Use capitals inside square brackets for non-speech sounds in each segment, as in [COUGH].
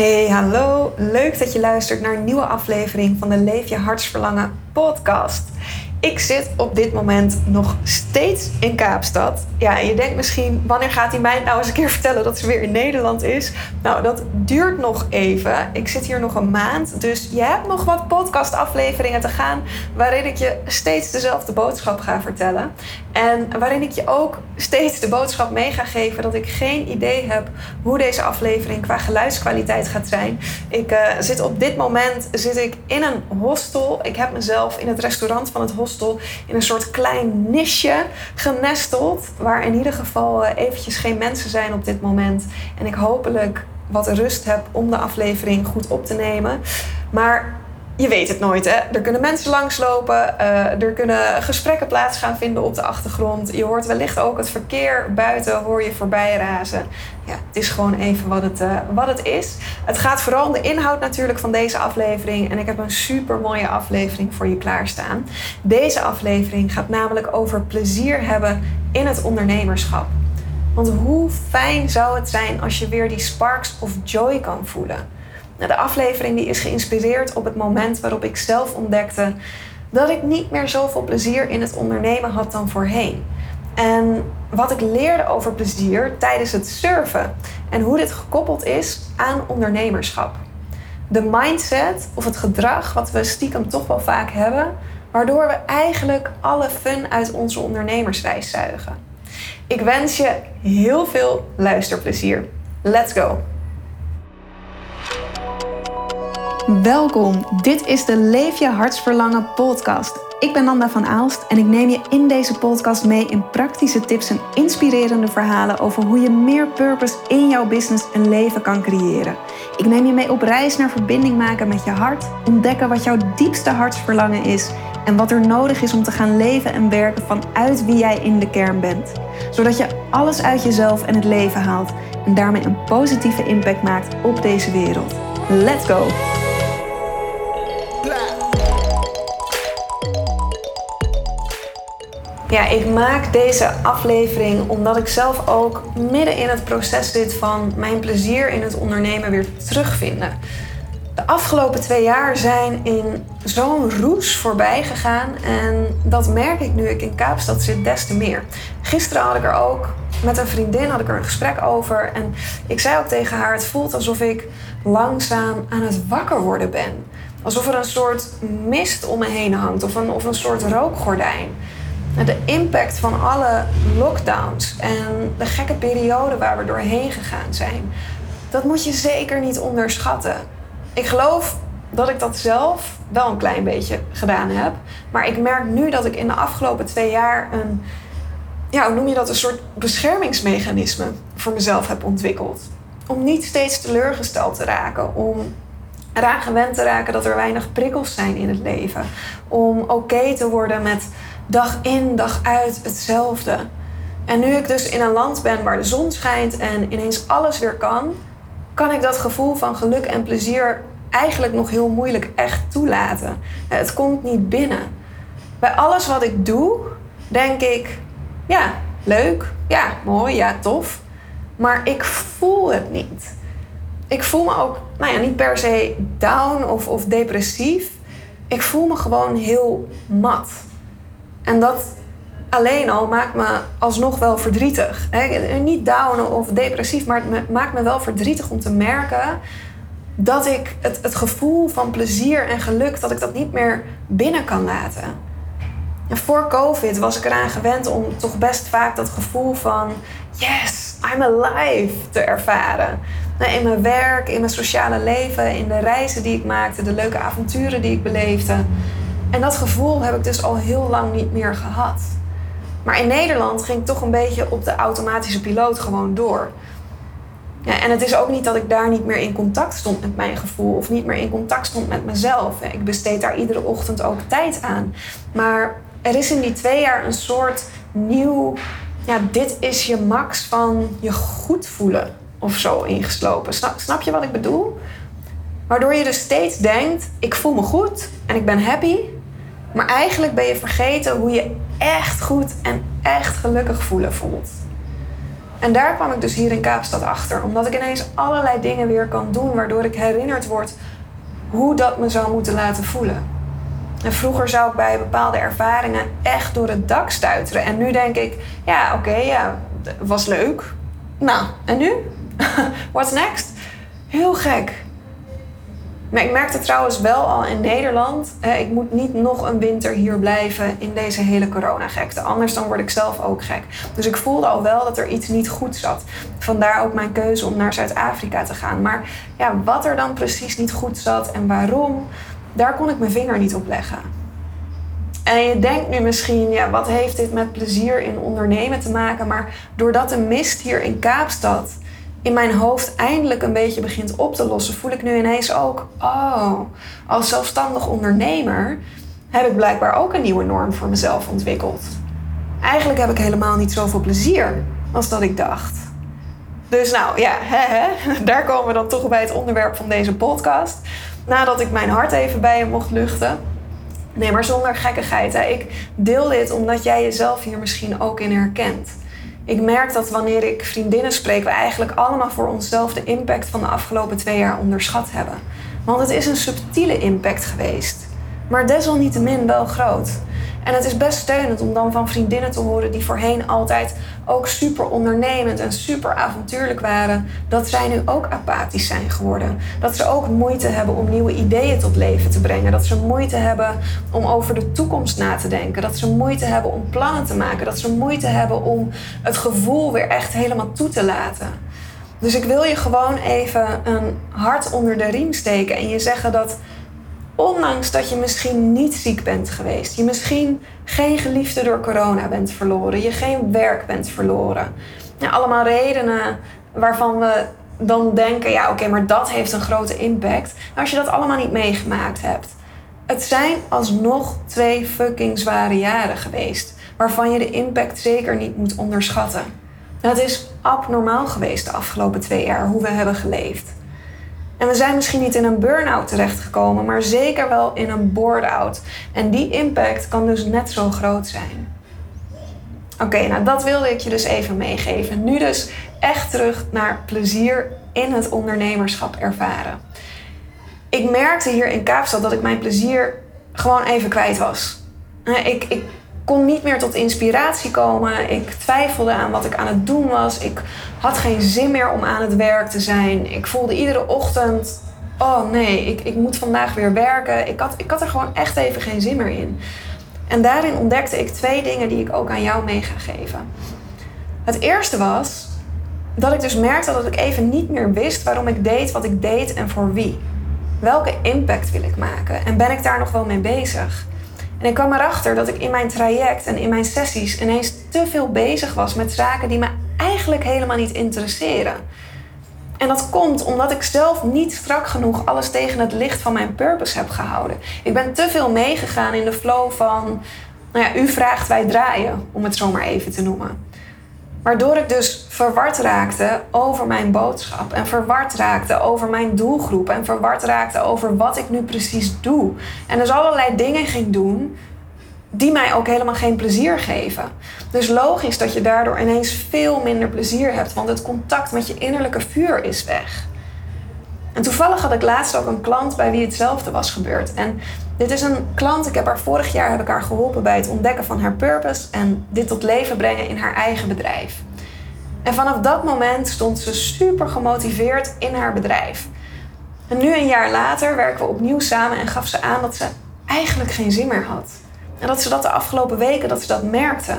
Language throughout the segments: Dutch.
Hey, hallo. Leuk dat je luistert naar een nieuwe aflevering van de Leef je hartsverlangen podcast. Ik zit op dit moment nog steeds in Kaapstad. Ja, en je denkt misschien, wanneer gaat die mij nou eens een keer vertellen dat ze weer in Nederland is? Nou, dat duurt nog even. Ik zit hier nog een maand, dus je hebt nog wat podcastafleveringen te gaan waarin ik je steeds dezelfde boodschap ga vertellen. En waarin ik je ook steeds de boodschap mee ga geven dat ik geen idee heb hoe deze aflevering qua geluidskwaliteit gaat zijn. Ik uh, zit op dit moment zit ik in een hostel. Ik heb mezelf in het restaurant van het hostel in een soort klein nisje genesteld. Waar in ieder geval uh, eventjes geen mensen zijn op dit moment. En ik hopelijk wat rust heb om de aflevering goed op te nemen. Maar je weet het nooit, hè? Er kunnen mensen langslopen, uh, er kunnen gesprekken plaats gaan vinden op de achtergrond. Je hoort wellicht ook het verkeer buiten, hoor je voorbij razen. Ja, het is gewoon even wat het, uh, wat het is. Het gaat vooral om de inhoud natuurlijk van deze aflevering. En ik heb een super mooie aflevering voor je klaarstaan. Deze aflevering gaat namelijk over plezier hebben in het ondernemerschap. Want hoe fijn zou het zijn als je weer die sparks of joy kan voelen? De aflevering die is geïnspireerd op het moment waarop ik zelf ontdekte dat ik niet meer zoveel plezier in het ondernemen had dan voorheen. En wat ik leerde over plezier tijdens het surfen en hoe dit gekoppeld is aan ondernemerschap. De mindset of het gedrag wat we stiekem toch wel vaak hebben, waardoor we eigenlijk alle fun uit onze ondernemersreis zuigen. Ik wens je heel veel luisterplezier. Let's go! Welkom, dit is de Leef je hartsverlangen podcast. Ik ben Nanda van Aalst en ik neem je in deze podcast mee in praktische tips en inspirerende verhalen over hoe je meer purpose in jouw business en leven kan creëren. Ik neem je mee op reis naar verbinding maken met je hart, ontdekken wat jouw diepste hartsverlangen is en wat er nodig is om te gaan leven en werken vanuit wie jij in de kern bent. Zodat je alles uit jezelf en het leven haalt en daarmee een positieve impact maakt op deze wereld. Let's go! Ja, ik maak deze aflevering omdat ik zelf ook midden in het proces zit van mijn plezier in het ondernemen weer terugvinden. De afgelopen twee jaar zijn in zo'n roes voorbij gegaan en dat merk ik nu ik in Kaapstad zit des te meer. Gisteren had ik er ook met een vriendin had ik er een gesprek over en ik zei ook tegen haar: het voelt alsof ik langzaam aan het wakker worden ben. Alsof er een soort mist om me heen hangt of een, of een soort rookgordijn de impact van alle lockdowns en de gekke periode waar we doorheen gegaan zijn, dat moet je zeker niet onderschatten. Ik geloof dat ik dat zelf wel een klein beetje gedaan heb. Maar ik merk nu dat ik in de afgelopen twee jaar een, ja, hoe noem je dat, een soort beschermingsmechanisme voor mezelf heb ontwikkeld. Om niet steeds teleurgesteld te raken, om eraan gewend te raken dat er weinig prikkels zijn in het leven. Om oké te worden met dag in, dag uit hetzelfde. En nu ik dus in een land ben waar de zon schijnt en ineens alles weer kan, kan ik dat gevoel van geluk en plezier eigenlijk nog heel moeilijk echt toelaten. Het komt niet binnen. Bij alles wat ik doe, denk ik, ja, leuk, ja, mooi, ja, tof. Maar ik voel het niet. Ik voel me ook, nou ja, niet per se down of, of depressief. Ik voel me gewoon heel mat. En dat alleen al maakt me alsnog wel verdrietig. Niet down of depressief, maar het maakt me wel verdrietig om te merken dat ik het, het gevoel van plezier en geluk, dat ik dat niet meer binnen kan laten. En voor COVID was ik eraan gewend om toch best vaak dat gevoel van yes, I'm alive te ervaren. In mijn werk, in mijn sociale leven, in de reizen die ik maakte, de leuke avonturen die ik beleefde. En dat gevoel heb ik dus al heel lang niet meer gehad. Maar in Nederland ging ik toch een beetje op de automatische piloot gewoon door. Ja, en het is ook niet dat ik daar niet meer in contact stond met mijn gevoel of niet meer in contact stond met mezelf. Ik besteed daar iedere ochtend ook tijd aan. Maar er is in die twee jaar een soort nieuw, ja, dit is je max van je goed voelen of zo ingeslopen. Snap, snap je wat ik bedoel? Waardoor je dus steeds denkt: ik voel me goed en ik ben happy. Maar eigenlijk ben je vergeten hoe je echt goed en echt gelukkig voelen voelt. En daar kwam ik dus hier in Kaapstad achter. Omdat ik ineens allerlei dingen weer kan doen waardoor ik herinnerd word hoe dat me zou moeten laten voelen. En vroeger zou ik bij bepaalde ervaringen echt door het dak stuiteren. En nu denk ik, ja, oké, ja, was leuk. Nou, en nu? [LAUGHS] What's next? Heel gek. Maar ik merkte trouwens wel al in Nederland, ik moet niet nog een winter hier blijven in deze hele coronagekte. Anders dan word ik zelf ook gek. Dus ik voelde al wel dat er iets niet goed zat. Vandaar ook mijn keuze om naar Zuid-Afrika te gaan. Maar ja, wat er dan precies niet goed zat en waarom, daar kon ik mijn vinger niet op leggen. En je denkt nu misschien, ja, wat heeft dit met plezier in ondernemen te maken? Maar doordat de mist hier in Kaapstad in mijn hoofd eindelijk een beetje begint op te lossen, voel ik nu ineens ook, oh, als zelfstandig ondernemer heb ik blijkbaar ook een nieuwe norm voor mezelf ontwikkeld. Eigenlijk heb ik helemaal niet zoveel plezier als dat ik dacht. Dus nou ja, hè, hè, [LAUGHS] daar komen we dan toch bij het onderwerp van deze podcast. Nadat ik mijn hart even bij je mocht luchten. Nee, maar zonder gekkigheid. Hè. Ik deel dit omdat jij jezelf hier misschien ook in herkent. Ik merk dat wanneer ik vriendinnen spreek, we eigenlijk allemaal voor onszelf de impact van de afgelopen twee jaar onderschat hebben. Want het is een subtiele impact geweest, maar desalniettemin wel groot. En het is best steunend om dan van vriendinnen te horen die voorheen altijd ook super ondernemend en super avontuurlijk waren, dat zij nu ook apathisch zijn geworden. Dat ze ook moeite hebben om nieuwe ideeën tot leven te brengen. Dat ze moeite hebben om over de toekomst na te denken. Dat ze moeite hebben om plannen te maken. Dat ze moeite hebben om het gevoel weer echt helemaal toe te laten. Dus ik wil je gewoon even een hart onder de riem steken en je zeggen dat ondanks dat je misschien niet ziek bent geweest, je misschien geen geliefde door corona bent verloren, je geen werk bent verloren. Allemaal redenen waarvan we dan denken, ja oké, maar dat heeft een grote impact. Maar als je dat allemaal niet meegemaakt hebt. Het zijn alsnog twee fucking zware jaren geweest, waarvan je de impact zeker niet moet onderschatten. Het is abnormaal geweest de afgelopen twee jaar hoe we hebben geleefd. En we zijn misschien niet in een burn-out terechtgekomen, maar zeker wel in een board-out. En die impact kan dus net zo groot zijn. Oké, nou dat wilde ik je dus even meegeven. Nu dus echt terug naar plezier in het ondernemerschap ervaren. Ik merkte hier in Kaapstad dat ik mijn plezier gewoon even kwijt was. Ik, ik kon niet meer tot inspiratie komen. Ik twijfelde aan wat ik aan het doen was. Ik had geen zin meer om aan het werk te zijn. Ik voelde iedere ochtend: oh nee, ik, ik moet vandaag weer werken. Ik had, ik had er gewoon echt even geen zin meer in. En daarin ontdekte ik twee dingen die ik ook aan jou mee ga geven. Het eerste was dat ik dus merkte dat ik even niet meer wist waarom ik deed wat ik deed en voor wie. Welke impact wil ik maken? En ben ik daar nog wel mee bezig? En ik kwam erachter dat ik in mijn traject en in mijn sessies ineens te veel bezig was met zaken die me eigenlijk helemaal niet interesseren. En dat komt omdat ik zelf niet strak genoeg alles tegen het licht van mijn purpose heb gehouden. Ik ben te veel meegegaan in de flow van, nou ja, u vraagt, wij draaien, om het zo maar even te noemen. Waardoor ik dus verward raakte over mijn boodschap. En verward raakte over mijn doelgroep. En verward raakte over wat ik nu precies doe. En dus allerlei dingen ging doen die mij ook helemaal geen plezier geven. Dus logisch dat je daardoor ineens veel minder plezier hebt. Want het contact met je innerlijke vuur is weg. En toevallig had ik laatst ook een klant bij wie hetzelfde was gebeurd. En dit is een klant, ik heb haar vorig jaar heb ik haar geholpen bij het ontdekken van haar purpose en dit tot leven brengen in haar eigen bedrijf. En vanaf dat moment stond ze super gemotiveerd in haar bedrijf. En nu een jaar later werken we opnieuw samen en gaf ze aan dat ze eigenlijk geen zin meer had. En dat ze dat de afgelopen weken dat ze dat merkte.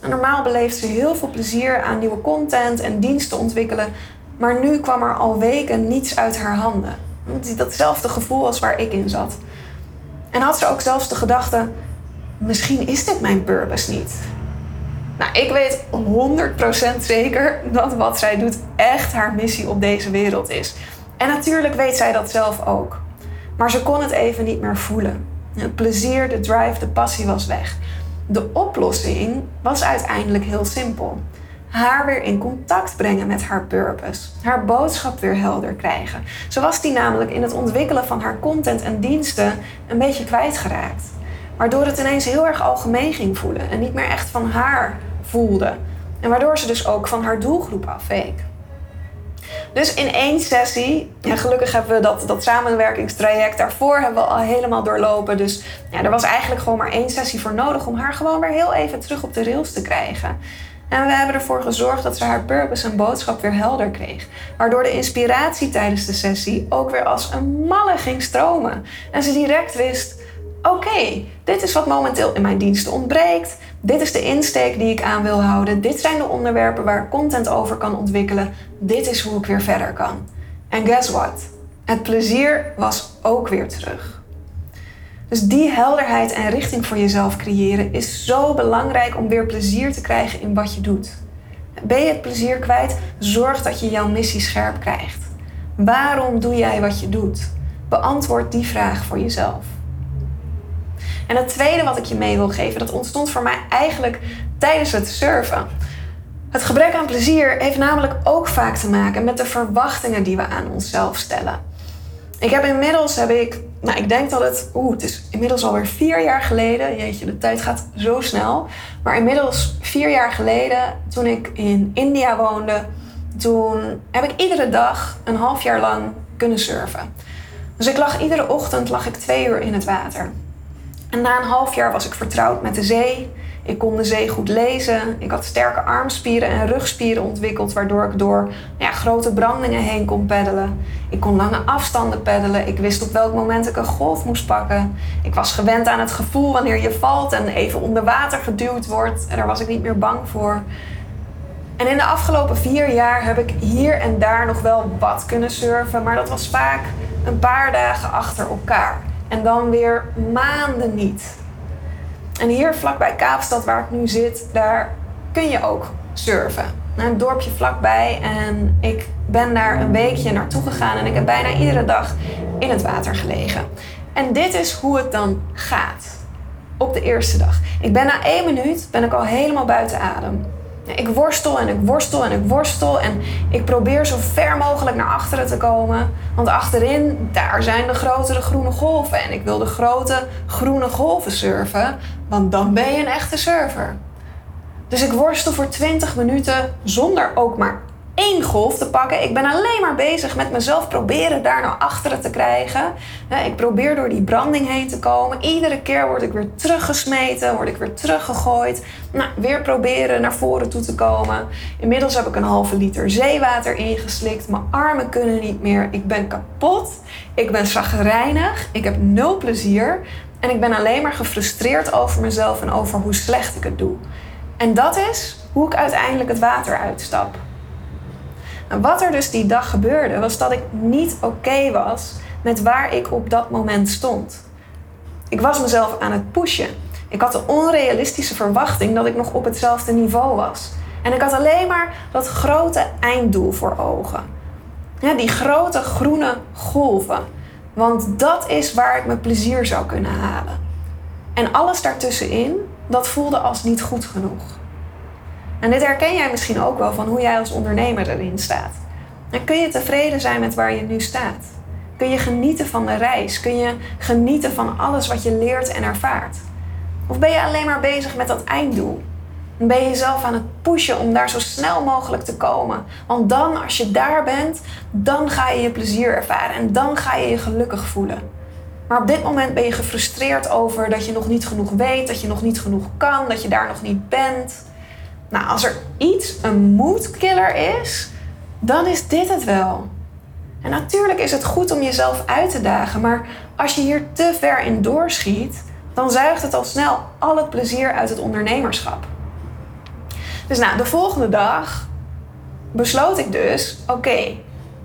En normaal beleefde ze heel veel plezier aan nieuwe content en diensten ontwikkelen, maar nu kwam er al weken niets uit haar handen. Datzelfde gevoel als waar ik in zat. En had ze ook zelfs de gedachte: misschien is dit mijn purpose niet. Nou, ik weet 100% zeker dat wat zij doet echt haar missie op deze wereld is. En natuurlijk weet zij dat zelf ook. Maar ze kon het even niet meer voelen. Het plezier, de drive, de passie was weg. De oplossing was uiteindelijk heel simpel haar weer in contact brengen met haar purpose. Haar boodschap weer helder krijgen. Zo was die namelijk in het ontwikkelen van haar content en diensten een beetje kwijtgeraakt. Waardoor het ineens heel erg algemeen ging voelen en niet meer echt van haar voelde. En waardoor ze dus ook van haar doelgroep afweek. Dus in één sessie, ja, gelukkig hebben we dat, dat samenwerkingstraject daarvoor hebben we al helemaal doorlopen. Dus ja, er was eigenlijk gewoon maar één sessie voor nodig om haar gewoon weer heel even terug op de rails te krijgen. En we hebben ervoor gezorgd dat ze haar purpose en boodschap weer helder kreeg. Waardoor de inspiratie tijdens de sessie ook weer als een malle ging stromen. En ze direct wist: oké, dit is wat momenteel in mijn diensten ontbreekt. Dit is de insteek die ik aan wil houden. Dit zijn de onderwerpen waar ik content over kan ontwikkelen. Dit is hoe ik weer verder kan. En guess what? Het plezier was ook weer terug. Dus die helderheid en richting voor jezelf creëren is zo belangrijk om weer plezier te krijgen in wat je doet. Ben je het plezier kwijt? Zorg dat je jouw missie scherp krijgt. Waarom doe jij wat je doet? Beantwoord die vraag voor jezelf. En het tweede wat ik je mee wil geven, dat ontstond voor mij eigenlijk tijdens het surfen. Het gebrek aan plezier heeft namelijk ook vaak te maken met de verwachtingen die we aan onszelf stellen. Ik heb inmiddels, heb ik, nou ik denk dat het, oeh, het is inmiddels alweer vier jaar geleden. Jeetje, de tijd gaat zo snel. Maar inmiddels vier jaar geleden, toen ik in India woonde, toen heb ik iedere dag een half jaar lang kunnen surfen. Dus ik lag iedere ochtend lag ik twee uur in het water. En na een half jaar was ik vertrouwd met de zee. Ik kon de zee goed lezen. Ik had sterke armspieren en rugspieren ontwikkeld, waardoor ik door ja, grote brandingen heen kon peddelen. Ik kon lange afstanden peddelen. Ik wist op welk moment ik een golf moest pakken. Ik was gewend aan het gevoel wanneer je valt en even onder water geduwd wordt. En daar was ik niet meer bang voor. En in de afgelopen vier jaar heb ik hier en daar nog wel wat kunnen surfen, maar dat was vaak een paar dagen achter elkaar. En dan weer maanden niet. En hier vlakbij Kaapstad, waar ik nu zit, daar kun je ook surfen. Een dorpje vlakbij en ik ben daar een weekje naartoe gegaan en ik heb bijna iedere dag in het water gelegen. En dit is hoe het dan gaat op de eerste dag. Ik ben na één minuut ben ik al helemaal buiten adem. Ik worstel en ik worstel en ik worstel. En ik probeer zo ver mogelijk naar achteren te komen. Want achterin, daar zijn de grotere groene golven. En ik wil de grote groene golven surfen. Want dan ben je een echte surfer. Dus ik worstel voor 20 minuten zonder ook maar één golf te pakken. Ik ben alleen maar bezig met mezelf proberen daar naar achteren te krijgen. Ik probeer door die branding heen te komen. Iedere keer word ik weer teruggesmeten, word ik weer teruggegooid. Nou, weer proberen naar voren toe te komen. Inmiddels heb ik een halve liter zeewater ingeslikt. Mijn armen kunnen niet meer. Ik ben kapot. Ik ben zagrijnig. Ik heb nul plezier. En ik ben alleen maar gefrustreerd over mezelf en over hoe slecht ik het doe. En dat is hoe ik uiteindelijk het water uitstap. Wat er dus die dag gebeurde, was dat ik niet oké was met waar ik op dat moment stond. Ik was mezelf aan het pushen. Ik had de onrealistische verwachting dat ik nog op hetzelfde niveau was. En ik had alleen maar dat grote einddoel voor ogen. Die grote groene golven. Want dat is waar ik mijn plezier zou kunnen halen. En alles daartussenin, dat voelde als niet goed genoeg. En dit herken jij misschien ook wel van hoe jij als ondernemer erin staat. En kun je tevreden zijn met waar je nu staat? Kun je genieten van de reis? Kun je genieten van alles wat je leert en ervaart? Of ben je alleen maar bezig met dat einddoel? En ben je jezelf aan het pushen om daar zo snel mogelijk te komen? Want dan, als je daar bent, dan ga je je plezier ervaren en dan ga je je gelukkig voelen. Maar op dit moment ben je gefrustreerd over dat je nog niet genoeg weet, dat je nog niet genoeg kan, dat je daar nog niet bent. Nou, als er iets een moodkiller is, dan is dit het wel. En natuurlijk is het goed om jezelf uit te dagen, maar als je hier te ver in doorschiet, dan zuigt het al snel al het plezier uit het ondernemerschap. Dus nou, de volgende dag besloot ik dus: oké,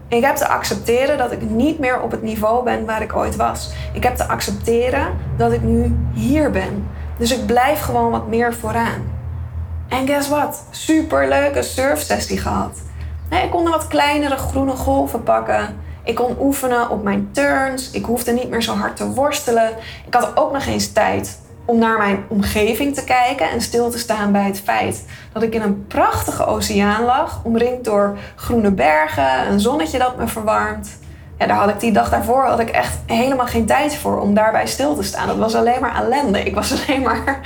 ik heb te accepteren dat ik niet meer op het niveau ben waar ik ooit was. Ik heb te accepteren dat ik nu hier ben. Dus ik blijf gewoon wat meer vooraan. En guess what? Super leuke surfsessie gehad. Ik kon wat kleinere groene golven pakken. Ik kon oefenen op mijn turns. Ik hoefde niet meer zo hard te worstelen. Ik had ook nog eens tijd om naar mijn omgeving te kijken en stil te staan bij het feit dat ik in een prachtige oceaan lag, omringd door groene bergen, een zonnetje dat me verwarmt ja, daar had ik die dag daarvoor had ik echt helemaal geen tijd voor om daarbij stil te staan. Dat was alleen maar ellende. Ik was [LAUGHS] alleen maar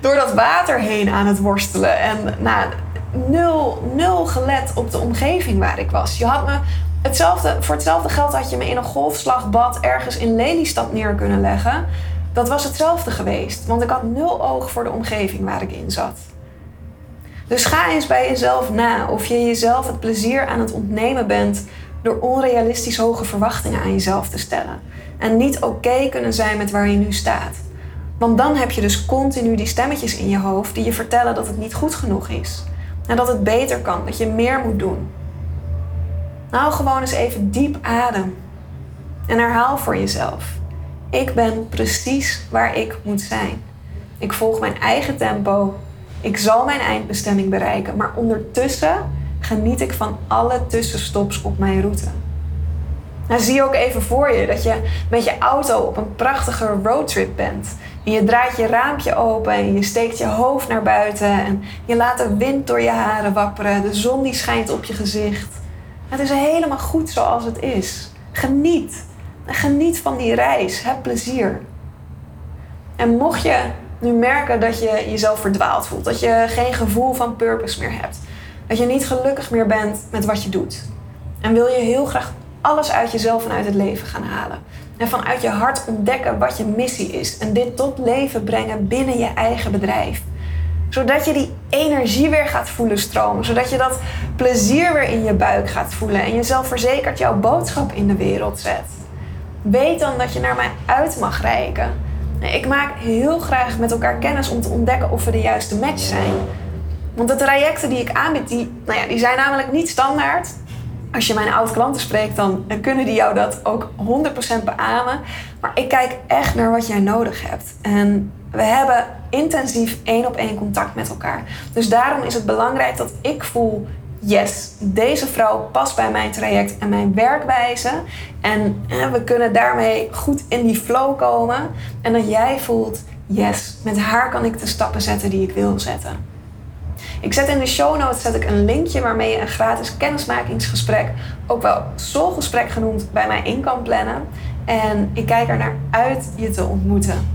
door dat water heen aan het worstelen. En nou, nul, nul gelet op de omgeving waar ik was. Je had me hetzelfde, voor hetzelfde geld had je me in een golfslagbad ergens in Lelystad neer kunnen leggen. Dat was hetzelfde geweest, want ik had nul oog voor de omgeving waar ik in zat. Dus ga eens bij jezelf na of je jezelf het plezier aan het ontnemen bent door onrealistisch hoge verwachtingen aan jezelf te stellen. En niet oké kunnen zijn met waar je nu staat. Want dan heb je dus continu die stemmetjes in je hoofd die je vertellen dat het niet goed genoeg is. En dat het beter kan, dat je meer moet doen. Nou, gewoon eens even diep adem. En herhaal voor jezelf. Ik ben precies waar ik moet zijn. Ik volg mijn eigen tempo. Ik zal mijn eindbestemming bereiken. Maar ondertussen geniet ik van alle tussenstops op mijn route. Nou, zie ook even voor je dat je met je auto op een prachtige roadtrip bent. En je draait je raampje open en je steekt je hoofd naar buiten. En je laat de wind door je haren wapperen. De zon die schijnt op je gezicht. Het is helemaal goed zoals het is. Geniet. Geniet van die reis. Heb plezier. En mocht je nu merken dat je jezelf verdwaald voelt, dat je geen gevoel van purpose meer hebt, dat je niet gelukkig meer bent met wat je doet, en wil je heel graag alles uit jezelf en uit het leven gaan halen, en vanuit je hart ontdekken wat je missie is, en dit tot leven brengen binnen je eigen bedrijf, zodat je die energie weer gaat voelen stromen, zodat je dat plezier weer in je buik gaat voelen. En jezelf verzekerd jouw boodschap in de wereld zet. Weet dan dat je naar mij uit mag reiken. Ik maak heel graag met elkaar kennis om te ontdekken of we de juiste match zijn. Want de trajecten die ik aanbied, die, nou ja, die zijn namelijk niet standaard. Als je mijn oud-klanten spreekt, dan kunnen die jou dat ook 100% beamen. Maar ik kijk echt naar wat jij nodig hebt. En we hebben intensief één op één contact met elkaar. Dus daarom is het belangrijk dat ik voel yes, deze vrouw past bij mijn traject en mijn werkwijze. En we kunnen daarmee goed in die flow komen. En dat jij voelt, yes, met haar kan ik de stappen zetten die ik wil zetten. Ik zet in de show notes zet ik een linkje waarmee je een gratis kennismakingsgesprek, ook wel soulgesprek genoemd, bij mij in kan plannen. En ik kijk er naar uit je te ontmoeten.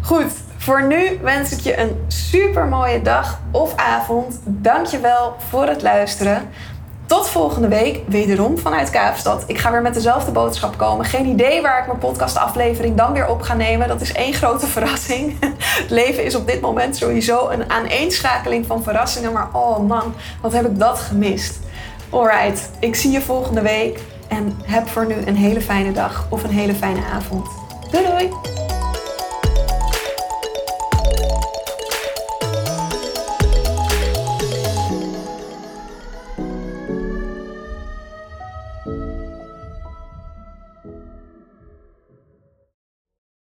Goed, voor nu wens ik je een super mooie dag of avond. Dankjewel voor het luisteren. Tot volgende week, wederom vanuit Kaapstad. Ik ga weer met dezelfde boodschap komen. Geen idee waar ik mijn podcastaflevering dan weer op ga nemen. Dat is één grote verrassing. [LAUGHS] Het leven is op dit moment sowieso een aaneenschakeling van verrassingen. Maar oh man, wat heb ik dat gemist. Alright, ik zie je volgende week. En heb voor nu een hele fijne dag of een hele fijne avond. Doei doei!